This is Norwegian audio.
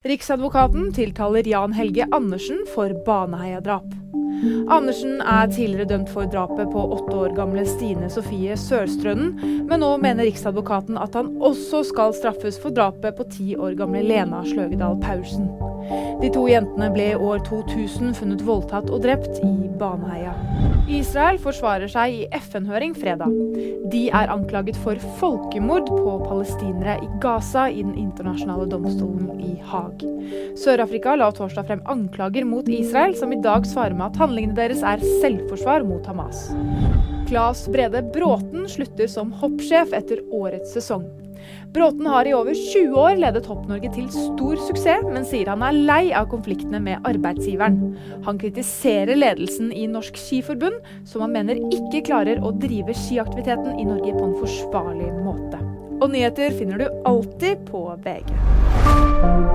Riksadvokaten tiltaler Jan Helge Andersen for Baneheia-drap. Andersen er tidligere dømt for drapet på åtte år gamle Stine Sofie Sørstrønden, men nå mener Riksadvokaten at han også skal straffes for drapet på ti år gamle Lena Sløgedal Paulsen. De to jentene ble i år 2000 funnet voldtatt og drept i Baneheia. Israel forsvarer seg i FN-høring fredag. De er anklaget for folkemord på palestinere i Gaza i Den internasjonale domstolen i Haag. Sør-Afrika la torsdag frem anklager mot Israel, som i dag svarer med at handlingene deres er selvforsvar mot Hamas. Claes Brede Bråten slutter som hoppsjef etter årets sesong. Bråten har i over 20 år ledet Hopp-Norge til stor suksess, men sier han er lei av konfliktene med arbeidsgiveren. Han kritiserer ledelsen i Norsk Skiforbund, som han mener ikke klarer å drive skiaktiviteten i Norge på en forsvarlig måte. Og nyheter finner du alltid på VG.